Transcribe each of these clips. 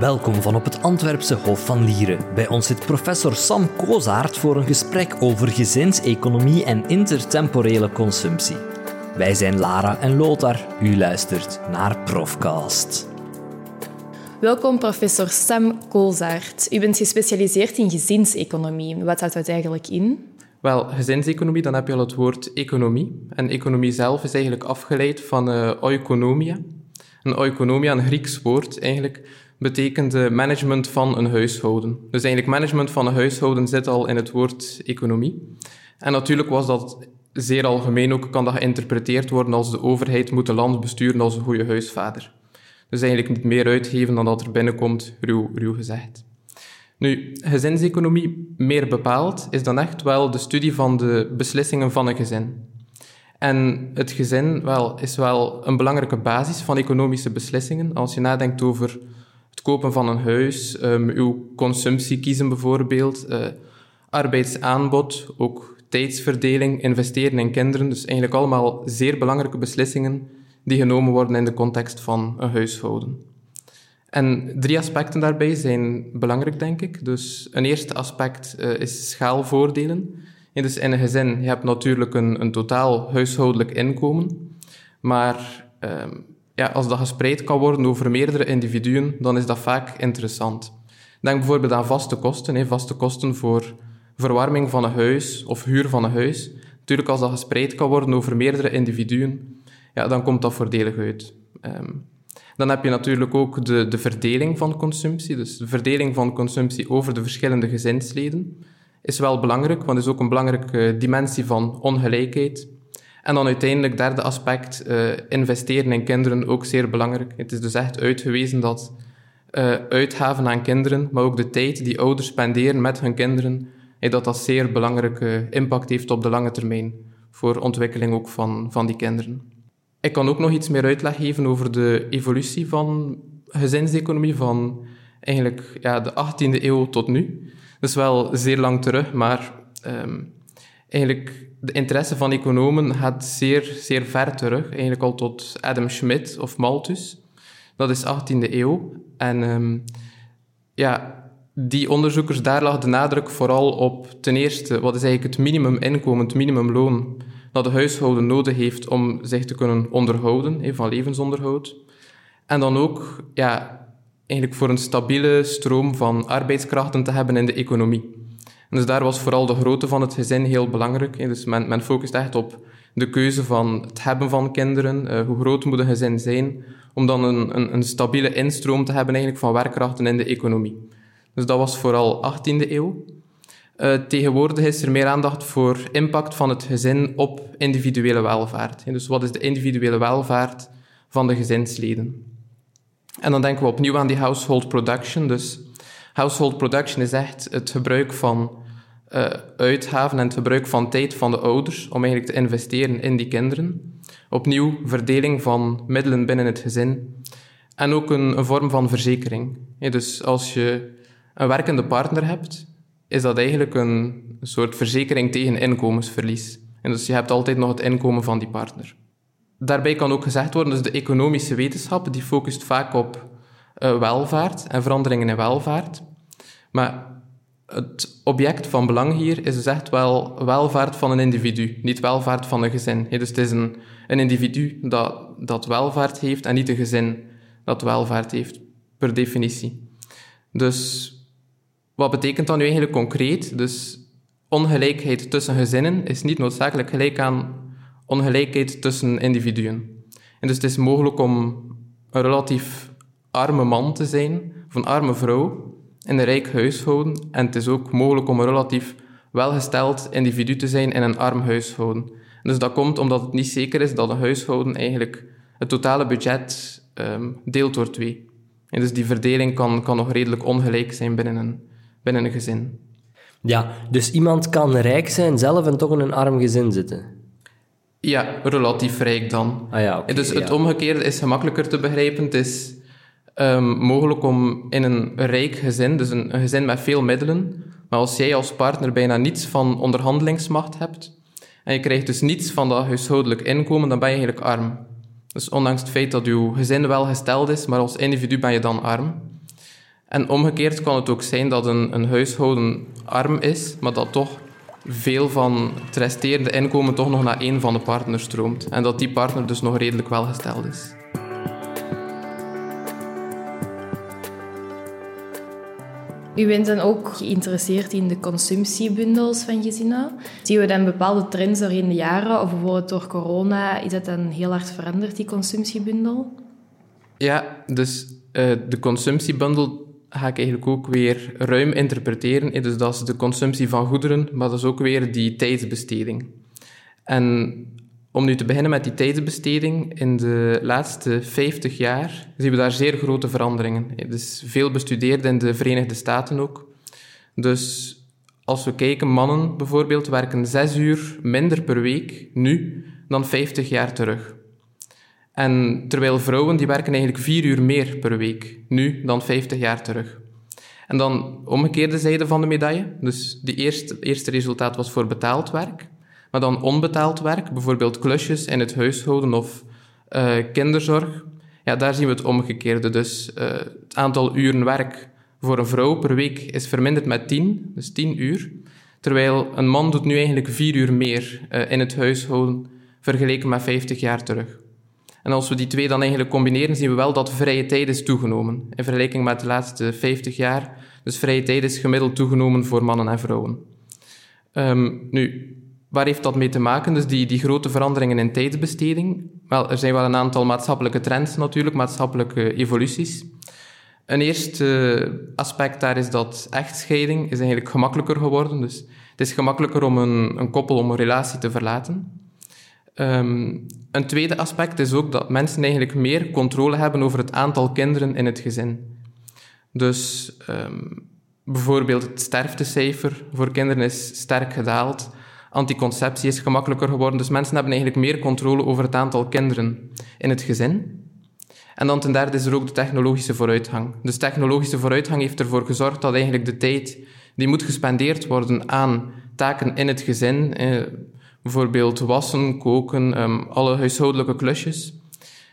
Welkom van op het Antwerpse Hof van Lieren. Bij ons zit professor Sam Kozaert voor een gesprek over gezinseconomie en intertemporele consumptie. Wij zijn Lara en Lothar. U luistert naar Profcast. Welkom, professor Sam Koolzaert. U bent gespecialiseerd in gezinseconomie. Wat houdt dat eigenlijk in? Wel, gezinseconomie, dan heb je al het woord economie. En economie zelf is eigenlijk afgeleid van uh, oikonomia. Een oikonomia, een Grieks woord eigenlijk, betekent management van een huishouden. Dus eigenlijk management van een huishouden zit al in het woord economie. En natuurlijk was dat zeer algemeen ook, kan dat geïnterpreteerd worden als de overheid moet een land besturen als een goede huisvader. Dus eigenlijk niet meer uitgeven dan dat er binnenkomt, ruw, ruw gezegd. Nu, gezinseconomie meer bepaald is dan echt wel de studie van de beslissingen van een gezin. En het gezin wel, is wel een belangrijke basis van economische beslissingen. Als je nadenkt over het kopen van een huis, um, uw consumptie kiezen bijvoorbeeld, uh, arbeidsaanbod, ook tijdsverdeling, investeren in kinderen. Dus eigenlijk allemaal zeer belangrijke beslissingen die genomen worden in de context van een huishouden. En drie aspecten daarbij zijn belangrijk, denk ik. Dus een eerste aspect uh, is schaalvoordelen. En dus in een gezin, je hebt natuurlijk een, een totaal huishoudelijk inkomen, maar uh, ja, als dat gespreid kan worden over meerdere individuen, dan is dat vaak interessant. Denk bijvoorbeeld aan vaste kosten, hè, vaste kosten voor verwarming van een huis of huur van een huis. Natuurlijk, als dat gespreid kan worden over meerdere individuen, ja, dan komt dat voordelig uit. Um, dan heb je natuurlijk ook de, de verdeling van consumptie. Dus de verdeling van consumptie over de verschillende gezinsleden is wel belangrijk, want is ook een belangrijke dimensie van ongelijkheid. En dan uiteindelijk, derde aspect, uh, investeren in kinderen, ook zeer belangrijk. Het is dus echt uitgewezen dat uh, uitgaven aan kinderen, maar ook de tijd die ouders spenderen met hun kinderen, dat dat zeer belangrijke impact heeft op de lange termijn voor ontwikkeling ook van, van die kinderen. Ik kan ook nog iets meer uitleg geven over de evolutie van gezinseconomie van eigenlijk ja, de 18e eeuw tot nu. Dat is wel zeer lang terug, maar um, eigenlijk de interesse van economen gaat zeer, zeer ver terug. Eigenlijk al tot Adam Smith of Malthus. Dat is 18e eeuw. En um, ja, die onderzoekers, daar lag de nadruk vooral op ten eerste, wat is eigenlijk het minimuminkomen, het minimumloon dat de huishouden nodig heeft om zich te kunnen onderhouden, van levensonderhoud. En dan ook ja, eigenlijk voor een stabiele stroom van arbeidskrachten te hebben in de economie. Dus daar was vooral de grootte van het gezin heel belangrijk. Dus men, focust echt op de keuze van het hebben van kinderen, uh, hoe groot moet een gezin zijn, om dan een, een, een, stabiele instroom te hebben eigenlijk van werkkrachten in de economie. Dus dat was vooral 18e eeuw. Uh, tegenwoordig is er meer aandacht voor impact van het gezin op individuele welvaart. Dus wat is de individuele welvaart van de gezinsleden? En dan denken we opnieuw aan die household production. Dus household production is echt het gebruik van uh, uitgaven en het gebruik van tijd van de ouders om eigenlijk te investeren in die kinderen. Opnieuw verdeling van middelen binnen het gezin. En ook een, een vorm van verzekering. dus als je een werkende partner hebt, is dat eigenlijk een soort verzekering tegen inkomensverlies. En dus je hebt altijd nog het inkomen van die partner. Daarbij kan ook gezegd worden, dus de economische wetenschap die focust vaak op uh, welvaart en veranderingen in welvaart. Maar het object van belang hier is dus echt wel welvaart van een individu, niet welvaart van een gezin. dus het is een, een individu dat, dat welvaart heeft en niet een gezin dat welvaart heeft, per definitie. Dus wat betekent dat nu eigenlijk concreet? Dus ongelijkheid tussen gezinnen is niet noodzakelijk gelijk aan ongelijkheid tussen individuen. En dus het is mogelijk om een relatief arme man te zijn, of een arme vrouw, in een rijk huishouden. En het is ook mogelijk om een relatief welgesteld individu te zijn in een arm huishouden. dus dat komt omdat het niet zeker is dat een huishouden eigenlijk het totale budget um, deelt door twee. En dus die verdeling kan, kan nog redelijk ongelijk zijn binnen een, binnen een gezin. Ja, dus iemand kan rijk zijn zelf en toch in een arm gezin zitten? Ja, relatief rijk dan. Ah ja, okay, dus het omgekeerde is gemakkelijker te begrijpen. Het is um, mogelijk om in een rijk gezin, dus een, een, gezin met veel middelen, maar als jij als partner bijna niets van onderhandelingsmacht hebt, en je krijgt dus niets van dat huishoudelijk inkomen, dan ben je eigenlijk arm. Dus ondanks het feit dat je gezin wel gesteld is, maar als individu ben je dan arm. En omgekeerd kan het ook zijn dat een, een huishouden arm is, maar dat toch veel van het resterende inkomen toch nog naar één van de partners stroomt. En dat die partner dus nog redelijk welgesteld is. U bent dan ook geïnteresseerd in de consumptiebundels van gezinnen. Zien we dan bepaalde trends in de jaren, of bijvoorbeeld door corona, is dat dan heel hard veranderd, die consumptiebundel? Ja, dus uh, de consumptiebundel ga ik eigenlijk ook weer ruim interpreteren. Dus dat is de consumptie van goederen, maar dat is ook weer die tijdsbesteding. En om nu te beginnen met die tijdsbesteding, in de laatste 50 jaar zien we daar zeer grote veranderingen. Het is veel bestudeerd in de Verenigde Staten ook. Dus als we kijken, mannen bijvoorbeeld werken zes uur minder per week nu dan 50 jaar terug. En terwijl vrouwen die werken eigenlijk vier uur meer per week nu dan 50 jaar terug. En dan omgekeerde zijde van de medaille. Dus het eerste, eerste resultaat was voor betaald werk. Maar dan onbetaald werk, bijvoorbeeld klusjes in het huishouden of uh, kinderzorg. Ja, daar zien we het omgekeerde. Dus uh, het aantal uren werk voor een vrouw per week is verminderd met 10, dus 10 uur. Terwijl een man doet nu eigenlijk 4 uur meer uh, in het huishouden vergeleken met 50 jaar terug. En als we die twee dan eigenlijk combineren, zien we wel dat vrije tijd is toegenomen. In vergelijking met de laatste 50 jaar. Dus vrije tijd is gemiddeld toegenomen voor mannen en vrouwen. Um, nu, waar heeft dat mee te maken? Dus die, die grote veranderingen in tijdsbesteding. Wel, er zijn wel een aantal maatschappelijke trends natuurlijk, maatschappelijke evoluties. Een eerste aspect daar is dat echtscheiding is eigenlijk gemakkelijker geworden. Dus het is gemakkelijker om een, een koppel, om een relatie te verlaten. Um, een tweede aspect is ook dat mensen eigenlijk meer controle hebben over het aantal kinderen in het gezin. Dus um, bijvoorbeeld het sterftecijfer voor kinderen is sterk gedaald. Anticonceptie is gemakkelijker geworden. Dus mensen hebben eigenlijk meer controle over het aantal kinderen in het gezin. En dan ten derde is er ook de technologische vooruitgang. Dus technologische vooruitgang heeft ervoor gezorgd dat eigenlijk de tijd die moet gespendeerd worden aan taken in het gezin, eh, bijvoorbeeld wassen, koken, um, alle huishoudelijke klusjes,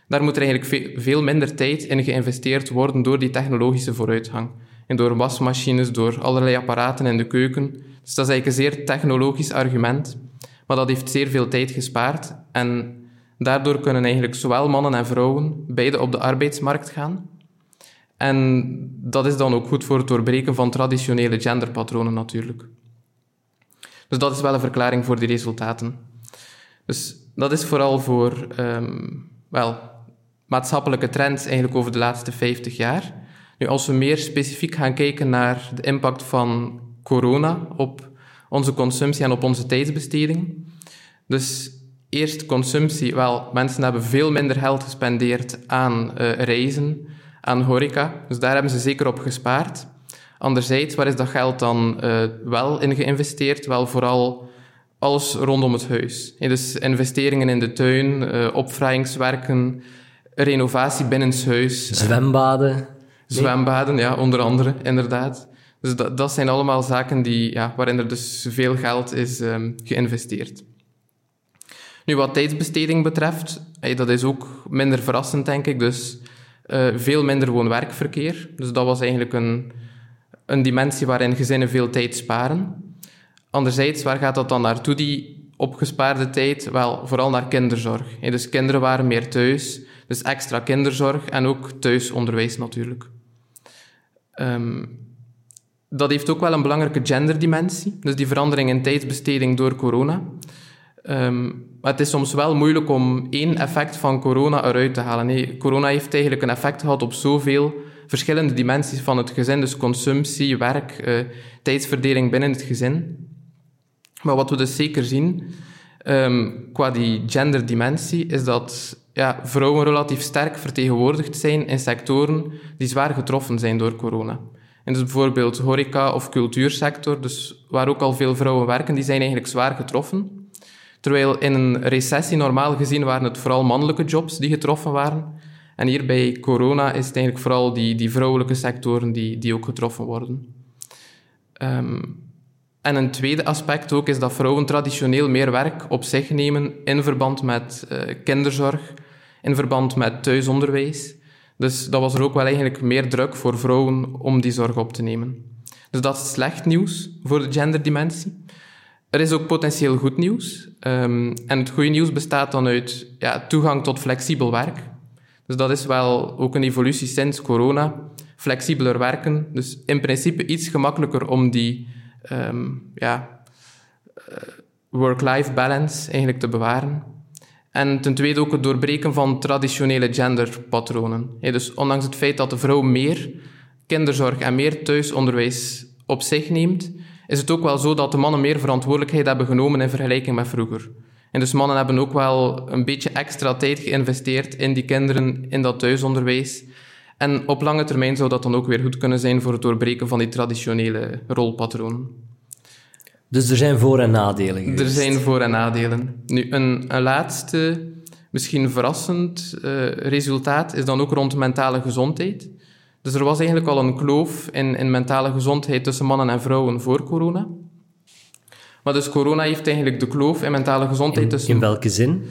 daar moet er eigenlijk veel minder tijd in geïnvesteerd worden door die technologische vooruitgang. En door wasmachines, door allerlei apparaten in de keuken. Dus dat is eigenlijk een zeer technologisch argument. Maar dat heeft zeer veel tijd gespaard. En daardoor kunnen eigenlijk zowel mannen en vrouwen beide op de arbeidsmarkt gaan. En dat is dan ook goed voor het doorbreken van traditionele genderpatronen natuurlijk. Dus dat is wel een verklaring voor die resultaten. Dus dat is vooral voor um, wel, maatschappelijke trends eigenlijk over de laatste 50 jaar. Nu, als we meer specifiek gaan kijken naar de impact van corona op onze consumptie en op onze tijdsbesteding. Dus eerst consumptie. Wel, mensen hebben veel minder geld gespendeerd aan uh, reizen, aan horeca. Dus daar hebben ze zeker op gespaard. Anderzijds, waar is dat geld dan uh, wel in geïnvesteerd? Wel vooral alles rondom het huis. dus investeringen in de tuin, uh, opvraaiingswerken, renovatie binnenshuis. Zwembaden. Zwembaden, ja, onder andere, inderdaad. Dus dat, dat zijn allemaal zaken die, ja, waarin er dus veel geld is um, geïnvesteerd. Nu, wat tijdsbesteding betreft, hey, dat is ook minder verrassend, denk ik. Dus uh, veel minder woon-werkverkeer. Dus dat was eigenlijk een, een dimensie waarin gezinnen veel tijd sparen. Anderzijds, waar gaat dat dan naartoe, die opgespaarde tijd? Wel, vooral naar kinderzorg. Dus kinderen waren meer thuis, dus extra kinderzorg en ook thuisonderwijs natuurlijk. Um, dat heeft ook wel een belangrijke genderdimensie, dus die verandering in tijdsbesteding door corona. Um, maar het is soms wel moeilijk om één effect van corona eruit te halen. Nee, corona heeft eigenlijk een effect gehad op zoveel verschillende dimensies van het gezin, dus consumptie, werk, uh, tijdsverdeling binnen het gezin. Maar wat we dus zeker zien, um, qua die genderdimensie, is dat ja, vrouwen relatief sterk vertegenwoordigd zijn in sectoren die zwaar getroffen zijn door corona. En dus bijvoorbeeld horeca of cultuursector, dus waar ook al veel vrouwen werken, die zijn eigenlijk zwaar getroffen. Terwijl in een recessie normaal gezien waren het vooral mannelijke jobs die getroffen waren. En hier bij corona is het eigenlijk vooral die, die vrouwelijke sectoren die, die ook getroffen worden. Um, en een tweede aspect ook is dat vrouwen traditioneel meer werk op zich nemen in verband met uh, kinderzorg, in verband met thuisonderwijs. Dus dat was er ook wel eigenlijk meer druk voor vrouwen om die zorg op te nemen. Dus dat is slecht nieuws voor de genderdimensie. Er is ook potentieel goed nieuws. Um, en het goede nieuws bestaat dan uit ja, toegang tot flexibel werk. Dus dat is wel ook een evolutie sinds corona. Flexibeler werken. Dus in principe iets gemakkelijker om die um, ja, uh, work-life balance eigenlijk te bewaren. En ten tweede ook het doorbreken van traditionele genderpatronen. dus ondanks het feit dat de vrouw meer kinderzorg en meer thuisonderwijs op zich neemt, is het ook wel zo dat de mannen meer verantwoordelijkheid hebben genomen in vergelijking met vroeger. En dus mannen hebben ook wel een beetje extra tijd geïnvesteerd in die kinderen, in dat thuisonderwijs. En op lange termijn zou dat dan ook weer goed kunnen zijn voor het doorbreken van die traditionele rolpatronen. Dus er zijn voor- en nadelen geweest. Er zijn voor- en nadelen. Nu, een, een laatste, misschien verrassend uh, resultaat is dan ook rond mentale gezondheid. Dus er was eigenlijk al een kloof in, in mentale gezondheid tussen mannen en vrouwen voor corona. Maar dus corona heeft eigenlijk de kloof in mentale gezondheid in, tussen... In welke zin?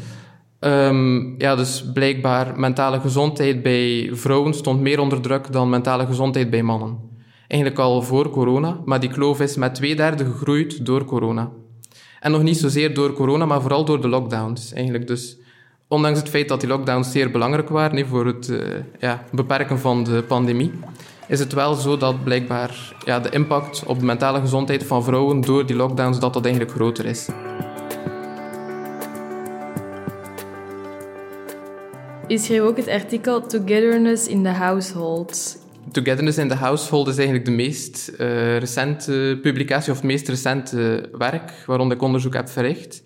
Um, ja, dus blijkbaar mentale gezondheid bij vrouwen stond meer onder druk dan mentale gezondheid bij mannen. Eigenlijk al voor corona, maar die kloof is met twee derde gegroeid door corona. En nog niet zozeer door corona, maar vooral door de lockdowns. Eigenlijk dus ondanks het feit dat die lockdowns zeer belangrijk waren voor het uh, ja, beperken van de pandemie, is het wel zo dat blijkbaar ja, de impact op de mentale gezondheid van vrouwen door die lockdowns dat dat eigenlijk groter is. U schreef ook het artikel Togetherness in the Household. Togetherness in the Household is eigenlijk de meest uh, recente publicatie of het meest recente werk waaronder ik onderzoek heb verricht.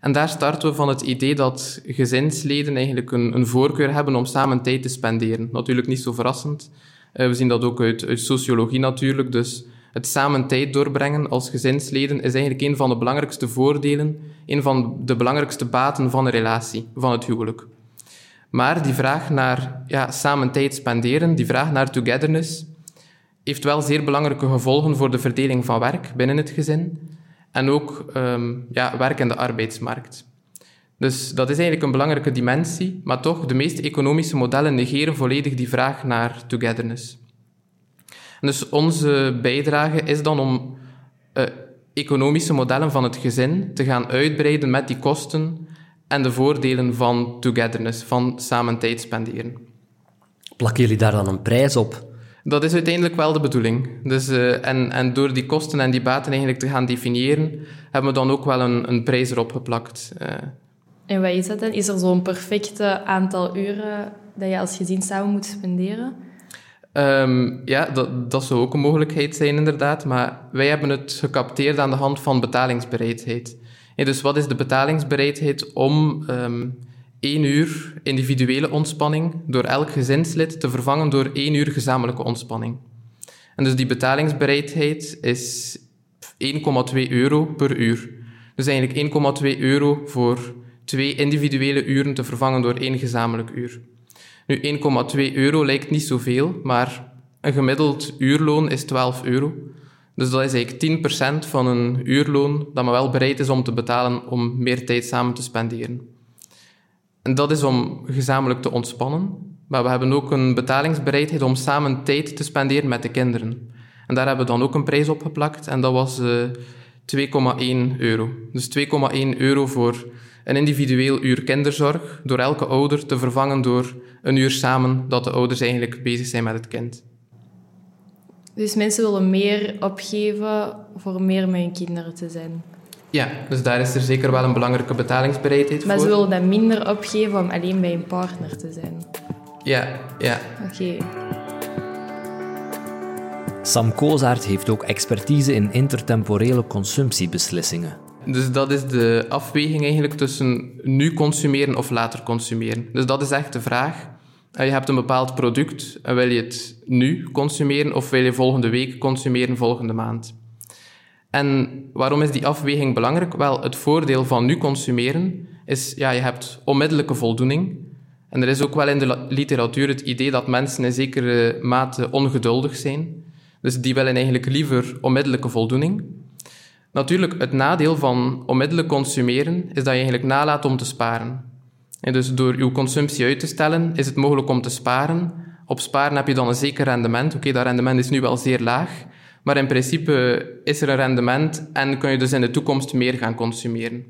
En daar starten we van het idee dat gezinsleden eigenlijk een, een voorkeur hebben om samen tijd te spenderen. Natuurlijk niet zo verrassend. Uh, we zien dat ook uit, uit sociologie natuurlijk. Dus het samen tijd doorbrengen als gezinsleden is eigenlijk een van de belangrijkste voordelen, een van de belangrijkste baten van een relatie, van het huwelijk. Maar die vraag naar ja, samen tijd spenderen, die vraag naar togetherness, heeft wel zeer belangrijke gevolgen voor de verdeling van werk binnen het gezin en ook um, ja, werk in de arbeidsmarkt. Dus dat is eigenlijk een belangrijke dimensie, maar toch, de meeste economische modellen negeren volledig die vraag naar togetherness. Dus onze bijdrage is dan om uh, economische modellen van het gezin te gaan uitbreiden met die kosten en de voordelen van togetherness, van samen tijd spenderen. Plakken jullie daar dan een prijs op? Dat is uiteindelijk wel de bedoeling. Dus, uh, en, en door die kosten en die baten eigenlijk te gaan definiëren, hebben we dan ook wel een, een prijs erop geplakt. Uh. En wat is dat dan? Is er zo'n perfecte aantal uren dat je als gezin samen moet spenderen? Um, ja, dat, dat zou ook een mogelijkheid zijn, inderdaad. Maar wij hebben het gecapteerd aan de hand van betalingsbereidheid. Dus wat is de betalingsbereidheid om um, één uur individuele ontspanning door elk gezinslid te vervangen door één uur gezamenlijke ontspanning? En dus die betalingsbereidheid is 1,2 euro per uur. Dus eigenlijk 1,2 euro voor twee individuele uren te vervangen door één gezamenlijk uur. Nu, 1,2 euro lijkt niet zoveel, maar een gemiddeld uurloon is 12 euro. Dus dat is eigenlijk 10% van een uurloon dat men wel bereid is om te betalen om meer tijd samen te spenderen. En dat is om gezamenlijk te ontspannen, maar we hebben ook een betalingsbereidheid om samen tijd te spenderen met de kinderen. En daar hebben we dan ook een prijs op geplakt en dat was uh, 2,1 euro. Dus 2,1 euro voor een individueel uur kinderzorg door elke ouder te vervangen door een uur samen dat de ouders eigenlijk bezig zijn met het kind. Dus mensen willen meer opgeven voor meer met hun kinderen te zijn. Ja, dus daar is er zeker wel een belangrijke betalingsbereidheid maar voor. Maar ze willen dan minder opgeven om alleen bij een partner te zijn. Ja, ja. Oké. Okay. Sam Kozaert heeft ook expertise in intertemporele consumptiebeslissingen. Dus dat is de afweging eigenlijk tussen nu consumeren of later consumeren. Dus dat is echt de vraag. Je hebt een bepaald product en wil je het nu consumeren of wil je volgende week consumeren, volgende maand? En waarom is die afweging belangrijk? Wel, het voordeel van nu consumeren is, ja, je hebt onmiddellijke voldoening. En er is ook wel in de literatuur het idee dat mensen in zekere mate ongeduldig zijn. Dus die willen eigenlijk liever onmiddellijke voldoening. Natuurlijk, het nadeel van onmiddellijk consumeren is dat je eigenlijk nalaat om te sparen. En dus door uw consumptie uit te stellen, is het mogelijk om te sparen, Op sparen heb je dan een zeker rendement. Oké, dat rendement is nu wel zeer laag, maar in principe is er een rendement en kun je dus in de toekomst meer gaan consumeren.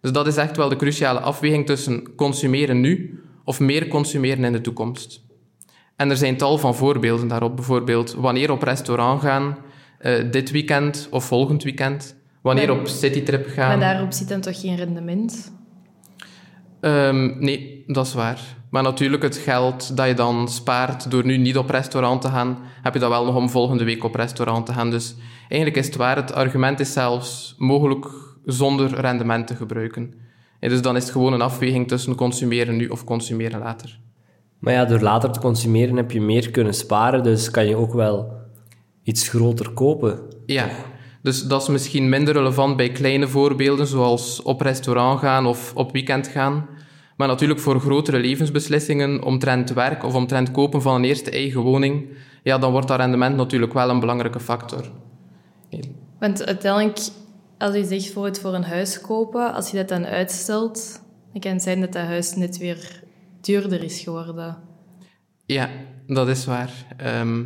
Dus dat is echt wel de cruciale afweging tussen consumeren nu of meer consumeren in de toekomst. En er zijn tal van voorbeelden daarop. Bijvoorbeeld wanneer op restaurant gaan, uh, dit weekend of volgend weekend. Wanneer op citytrip gaan. Maar daarop zit dan toch geen rendement? Um, nee, dat is waar. Maar natuurlijk, het geld dat je dan spaart door nu niet op restaurant te gaan, heb je dat wel nog om volgende week op restaurant te gaan. Dus eigenlijk is het waar. Het argument is zelfs mogelijk zonder rendement te gebruiken. En dus dan is het gewoon een afweging tussen consumeren nu of consumeren later. Maar ja, door later te consumeren heb je meer kunnen sparen, dus kan je ook wel iets groter kopen. Ja, dus dat is misschien minder relevant bij kleine voorbeelden, zoals op restaurant gaan of op weekend gaan. Maar natuurlijk voor grotere levensbeslissingen, omtrent werk of omtrent kopen van een eerste eigen woning, ja, dan wordt dat rendement natuurlijk wel een belangrijke factor. Want uiteindelijk, als je zegt voor het voor een huis kopen, als je dat dan uitstelt, dan kan het zijn dat dat huis net weer duurder is geworden. Ja, dat is waar. Ehm,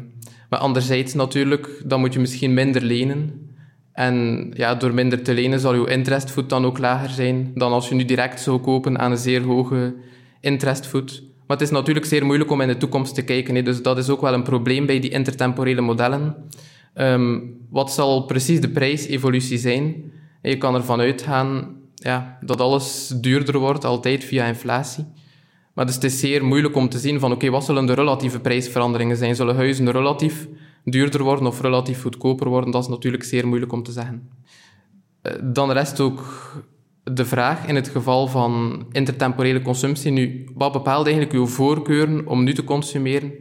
maar anderzijds natuurlijk, dan moet je misschien minder lenen. En ja, door minder te lenen zal je interestvoet dan ook lager zijn dan als je nu direct zou kopen aan een zeer hoge interestvoet. Maar het is natuurlijk zeer moeilijk om in de toekomst te kijken. Dus dat is ook wel een probleem bij die intertemporele modellen. Ehm, wat zal precies de prijsevolutie zijn? je kan ervan uitgaan ja, dat alles duurder wordt, altijd via inflatie. Maar dus het is zeer moeilijk om te zien van oké, wat zullen de relatieve prijsveranderingen zijn? Zullen huizen relatief duurder worden of relatief goedkoper worden? Dat is natuurlijk zeer moeilijk om te zeggen. Eh, dan rest ook de vraag in het geval van intertemporele consumptie. Nu, wat bepaalt eigenlijk uw voorkeuren om nu te consumeren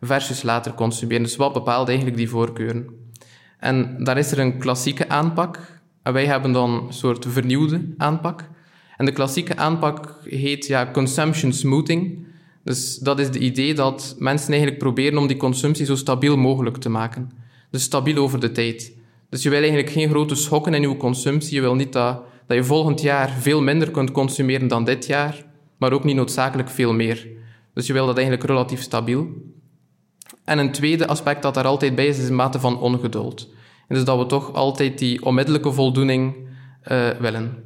versus later consumeren? Dus wat bepaalt eigenlijk die voorkeuren? En daar is er een klassieke aanpak. En wij hebben dan een soort vernieuwde aanpak. En de klassieke aanpak heet ja, consumption smoothing. Dus dat is het idee dat mensen eigenlijk proberen om die consumptie zo stabiel mogelijk te maken. Dus stabiel over de tijd. Dus je wil eigenlijk geen grote schokken in je consumptie. Je wil niet dat, dat je volgend jaar veel minder kunt consumeren dan dit jaar, maar ook niet noodzakelijk veel meer. Dus je wil dat eigenlijk relatief stabiel. En een tweede aspect dat daar altijd bij is, is een mate van ongeduld. En dus dat we toch altijd die onmiddellijke voldoening uh, willen.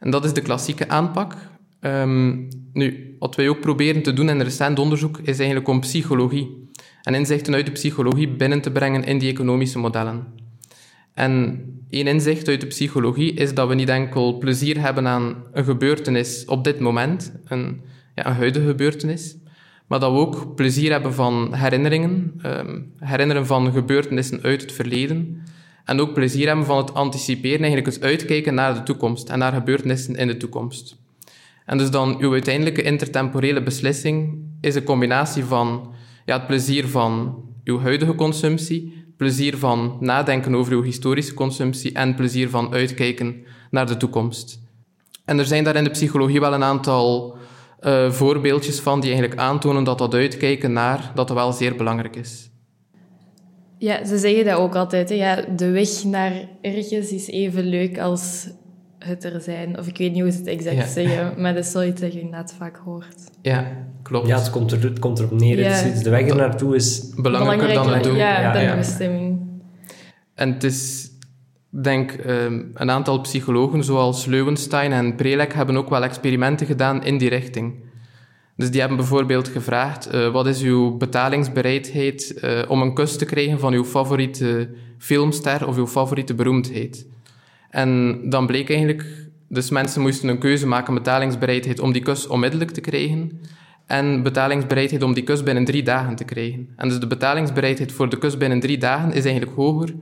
En dat is de klassieke aanpak. Um, nu, wat wij ook proberen te doen in recent onderzoek, is eigenlijk om psychologie en inzichten uit de psychologie binnen te brengen in die economische modellen. En één inzicht uit de psychologie is dat we niet enkel plezier hebben aan een gebeurtenis op dit moment, een, ja, een huidige gebeurtenis, maar dat we ook plezier hebben van herinneringen, um, herinneren van gebeurtenissen uit het verleden, en ook plezier hebben van het anticiperen, eigenlijk het uitkijken naar de toekomst en naar gebeurtenissen in de toekomst. En dus dan uw uiteindelijke intertemporele beslissing is een combinatie van ja, het plezier van uw huidige consumptie, plezier van nadenken over uw historische consumptie en plezier van uitkijken naar de toekomst. En er zijn daar in de psychologie wel een aantal uh, voorbeeldjes van die eigenlijk aantonen dat dat uitkijken naar dat wel zeer belangrijk is. Ja, ze zeggen dat ook altijd. Hè? Ja, de weg naar ergens is even leuk als het er zijn. Of ik weet niet hoe ze het exact zeggen, maar dat is zoiets dat je inderdaad vaak hoort. Ja, klopt. Ja, het komt, er, het komt erop neer. Ja. Dus de weg er naartoe is belangrijker, dan het doel. Ja, dan de bestemming. En het is, denk um, een aantal psychologen zoals Leuwenstein en Prelek hebben ook wel experimenten gedaan in die richting. Dus die hebben bijvoorbeeld gevraagd, uh, wat is uw betalingsbereidheid uh, om een kus te krijgen van uw favoriete filmster of uw favoriete beroemdheid? En dan bleek eigenlijk, dus mensen moesten een keuze maken, betalingsbereidheid om die kus onmiddellijk te krijgen en betalingsbereidheid om die kus binnen drie dagen te krijgen. En dus de betalingsbereidheid voor de kus binnen drie dagen is eigenlijk hoger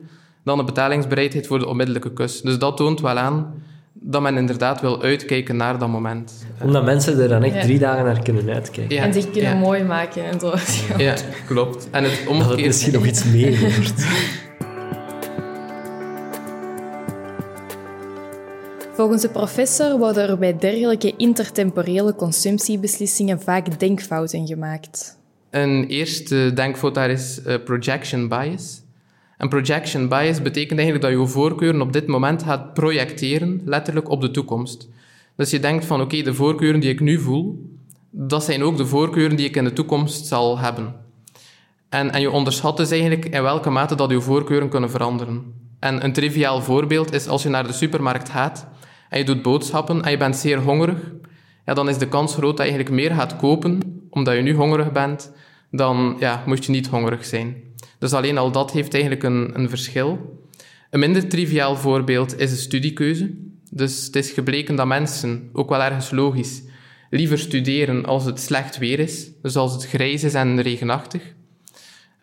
dan de betalingsbereidheid voor de onmiddellijke kus. Dus dat toont wel aan dat men inderdaad wil uitkijken naar dat moment. Omdat mensen er dan echt drie dagen naar kunnen uitkijken. En zich kunnen mooi maken en zo. Ja, klopt. En het omgekeerde... Dat het misschien nog iets meer wordt. Volgens de professor worden er bij dergelijke intertemporele consumptiebeslissingen vaak denkfouten gemaakt. Een eerste denkfout daar is uh, projection bias. En projection bias betekent eigenlijk dat je voorkeuren op dit moment gaat projecteren, letterlijk op de toekomst. Dus je denkt van oké, de voorkeuren die ik nu voel, dat zijn ook de voorkeuren die ik in de toekomst zal hebben. En, en je onderschat dus eigenlijk in welke mate dat je voorkeuren kunnen veranderen. En een triviaal voorbeeld is als je naar de supermarkt gaat en je doet boodschappen en je bent zeer hongerig, ja, dan is de kans groot dat je eigenlijk meer gaat kopen omdat je nu hongerig bent, dan ja, moet je niet hongerig zijn. Dus alleen al dat heeft eigenlijk een, een verschil. Een minder triviaal voorbeeld is de studiekeuze. Dus het is gebleken dat mensen, ook wel ergens logisch, liever studeren als het slecht weer is. Dus als het grijs is en regenachtig.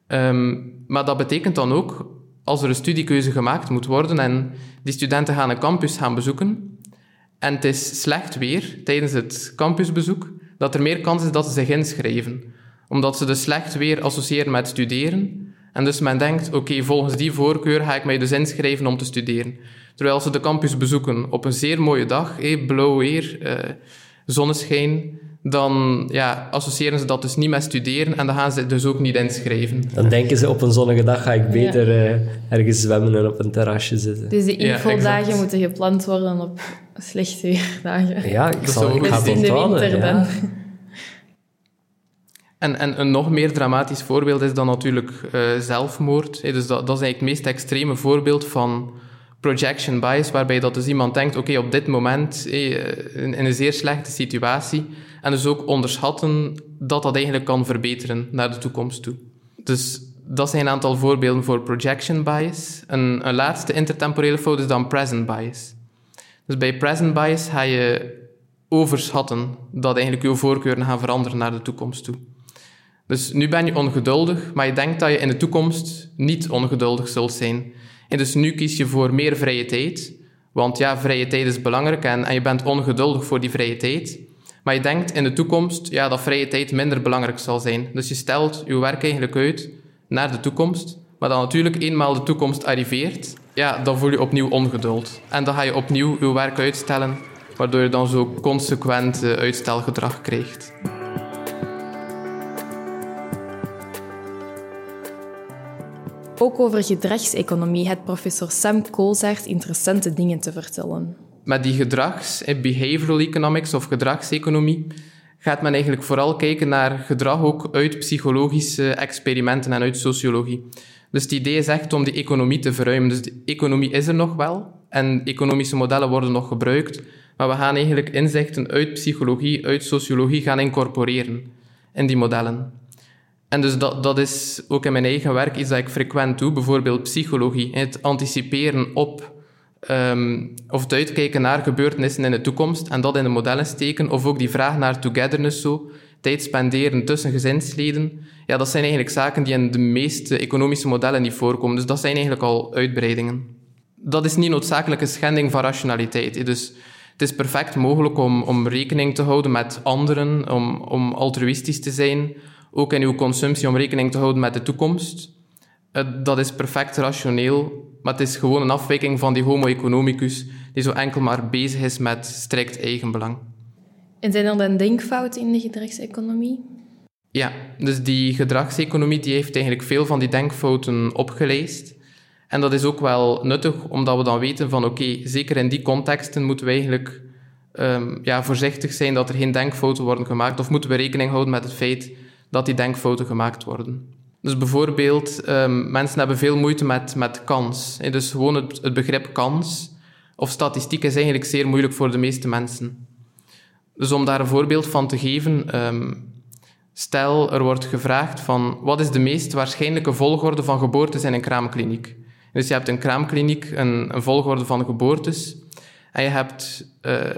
Um, maar dat betekent dan ook, als er een studiekeuze gemaakt moet worden en die studenten gaan een campus gaan bezoeken, en het is slecht weer tijdens het campusbezoek, dat er meer kans is dat ze zich inschrijven. Omdat ze de slecht weer associëren met studeren. En dus men denkt, oké, volgens die voorkeur ga ik mij dus inschrijven om te studeren. Terwijl ze de campus bezoeken op een zeer mooie dag, blauw weer, eh, zonneschijn, dan ja, associëren ze dat dus niet met studeren en dan gaan ze dus ook niet inschrijven. Dan denken ze op een zonnige dag ga ik beter ja. uh, ergens zwemmen en op een terrasje zitten. Dus de invaldagen ja, moeten gepland worden op slechte weerdagen. Ja, ik, zal, ik ga het in de winter ja. dan. En, en een nog meer dramatisch voorbeeld is dan natuurlijk uh, zelfmoord. Hey, dus dat, dat is eigenlijk het meest extreme voorbeeld van projection bias, waarbij dat dus iemand denkt, oké, op dit moment, hey, in, in een zeer slechte situatie, en dus ook onderschatten dat dat eigenlijk kan verbeteren naar de toekomst toe. Dus dat zijn een aantal voorbeelden voor projection bias. Een, een laatste intertemporele fout is dan present bias. Dus bij present bias ga je overschatten dat eigenlijk je voorkeuren gaan veranderen naar de toekomst toe. Dus nu ben je ongeduldig, maar je denkt dat je in de toekomst niet ongeduldig zult zijn. En dus nu kies je voor meer vrije tijd, want ja, vrije tijd is belangrijk en, en je bent ongeduldig voor die vrije tijd. Maar je denkt in de toekomst ja, dat vrije tijd minder belangrijk zal zijn. Dus je stelt je werk eigenlijk uit naar de toekomst. Maar dan natuurlijk, eenmaal de toekomst arriveert, ja, dan voel je opnieuw ongeduld. En dan ga je opnieuw je werk uitstellen, waardoor je dan zo consequent uh, uitstelgedrag krijgt. Ook over gedragseconomie heeft professor Sam Koolzaert interessante dingen te vertellen. Met die gedrags- behavioral economics of gedragseconomie gaat men eigenlijk vooral kijken naar gedrag ook uit psychologische experimenten en uit sociologie. Dus het idee is echt om die economie te verruimen. Dus de economie is er nog wel en economische modellen worden nog gebruikt, maar we gaan eigenlijk inzichten uit psychologie, uit sociologie gaan incorporeren in die modellen. En dus dat, dat is ook in mijn eigen werk iets dat ik frequent doe, bijvoorbeeld psychologie, het anticiperen op um, of het uitkijken naar gebeurtenissen in de toekomst en dat in de modellen steken, of ook die vraag naar togetherness zo, tijd spenderen tussen gezinsleden, ja, dat zijn eigenlijk zaken die in de meeste economische modellen niet voorkomen. Dus dat zijn eigenlijk al uitbreidingen. Dat is niet noodzakelijk een schending van rationaliteit. Dus het is perfect mogelijk om, om rekening te houden met anderen, om, om altruïstisch te zijn, ook in uw consumptie om rekening te houden met de toekomst. Dat is perfect rationeel, maar het is gewoon een afwijking van die homo economicus die zo enkel maar bezig is met strikt eigenbelang. En zijn er dan denkfouten in de gedragseconomie? Ja, dus die gedragseconomie die heeft eigenlijk veel van die denkfouten opgeleist. En dat is ook wel nuttig, omdat we dan weten van oké, zeker in die contexten moeten we eigenlijk um, ja, voorzichtig zijn dat er geen denkfouten worden gemaakt. Of moeten we rekening houden met het feit dat die denkfouten gemaakt worden. Dus bijvoorbeeld, um, mensen hebben veel moeite met, met kans. Dus gewoon het, begrip kans of statistiek is eigenlijk zeer moeilijk voor de meeste mensen. Dus om daar een voorbeeld van te geven, um, stel er wordt gevraagd van wat is de meest waarschijnlijke volgorde van geboortes in een kraamkliniek. Dus je hebt een kraamkliniek, een, volgorde van geboortes, en je hebt uh,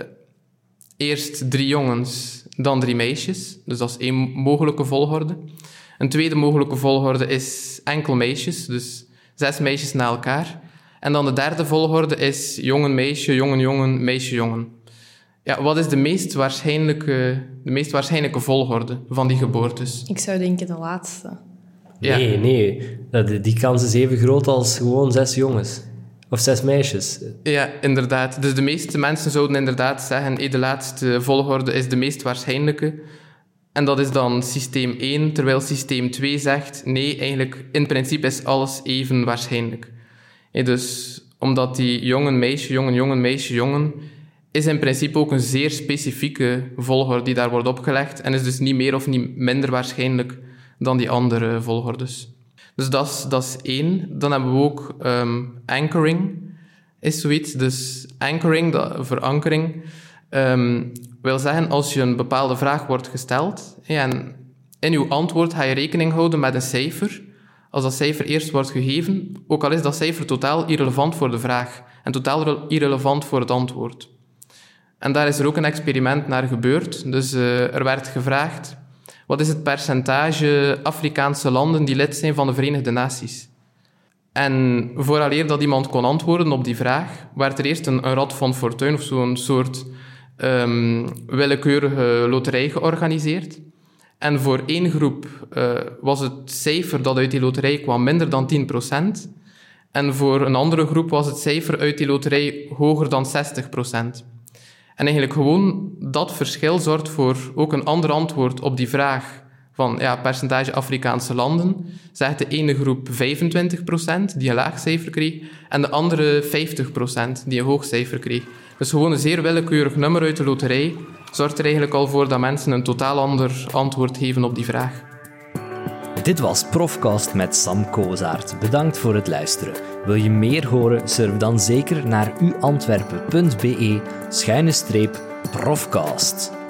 eerst drie jongens, dan drie meisjes. Dus dat is één mogelijke volgorde. Een tweede mogelijke volgorde is enkel meisjes, dus zes meisjes na elkaar. En dan de derde volgorde is jongen, meisje, jongen, jongen, meisje, jongen. Ja, wat is de meest waarschijnlijke, de meest waarschijnlijke volgorde van die geboortes? Ik zou denken de laatste. Ja. Nee, nee. Die kans is even groot als gewoon zes jongens. Of zes meisjes. Ja, inderdaad. Dus de meeste mensen zouden inderdaad zeggen, de laatste volgorde is de meest waarschijnlijke. En dat is dan systeem 1, terwijl systeem 2 zegt, nee, eigenlijk in principe is alles even waarschijnlijk. dus omdat die jongen, meisje, jongen, jongen, meisje, jongen, is in principe ook een zeer specifieke volgorde die daar wordt opgelegd en is dus niet meer of niet minder waarschijnlijk dan die andere volgordes. Dus dat is, dat is één. Dan hebben we ook ehm, anchoring, is zoiets. Dus anchoring, verankering, ehm, wil zeggen als je een bepaalde vraag wordt gesteld en in je antwoord ga je rekening houden met een cijfer. Als dat cijfer eerst wordt gegeven, ook al is dat cijfer totaal irrelevant voor de vraag en totaal irrelevant voor het antwoord. En daar is er ook een experiment naar gebeurd. Dus uh, er werd gevraagd, wat is het percentage Afrikaanse landen die lid zijn van de Verenigde Naties? En vooraleer dat iemand kon antwoorden op die vraag, werd er eerst een, een rad van fortuin of zo'n soort um, willekeurige loterij georganiseerd. En voor één groep uh, was het cijfer dat uit die loterij kwam minder dan 10%. En voor een andere groep was het cijfer uit die loterij hoger dan 60%. En eigenlijk gewoon dat verschil zorgt voor ook een ander antwoord op die vraag van ja, percentage Afrikaanse landen. Zegt de ene groep 25% die een laag cijfer kreeg en de andere 50% die een hoog cijfer kreeg. Dus gewoon een zeer willekeurig nummer uit de loterij zorgt er eigenlijk al voor dat mensen een totaal ander antwoord geven op die vraag. Dit was Profcast met Sam Kozaert. Bedankt voor het luisteren. Wil je meer horen? Surf dan zeker naar uantwerpen.be schuine streep profcast.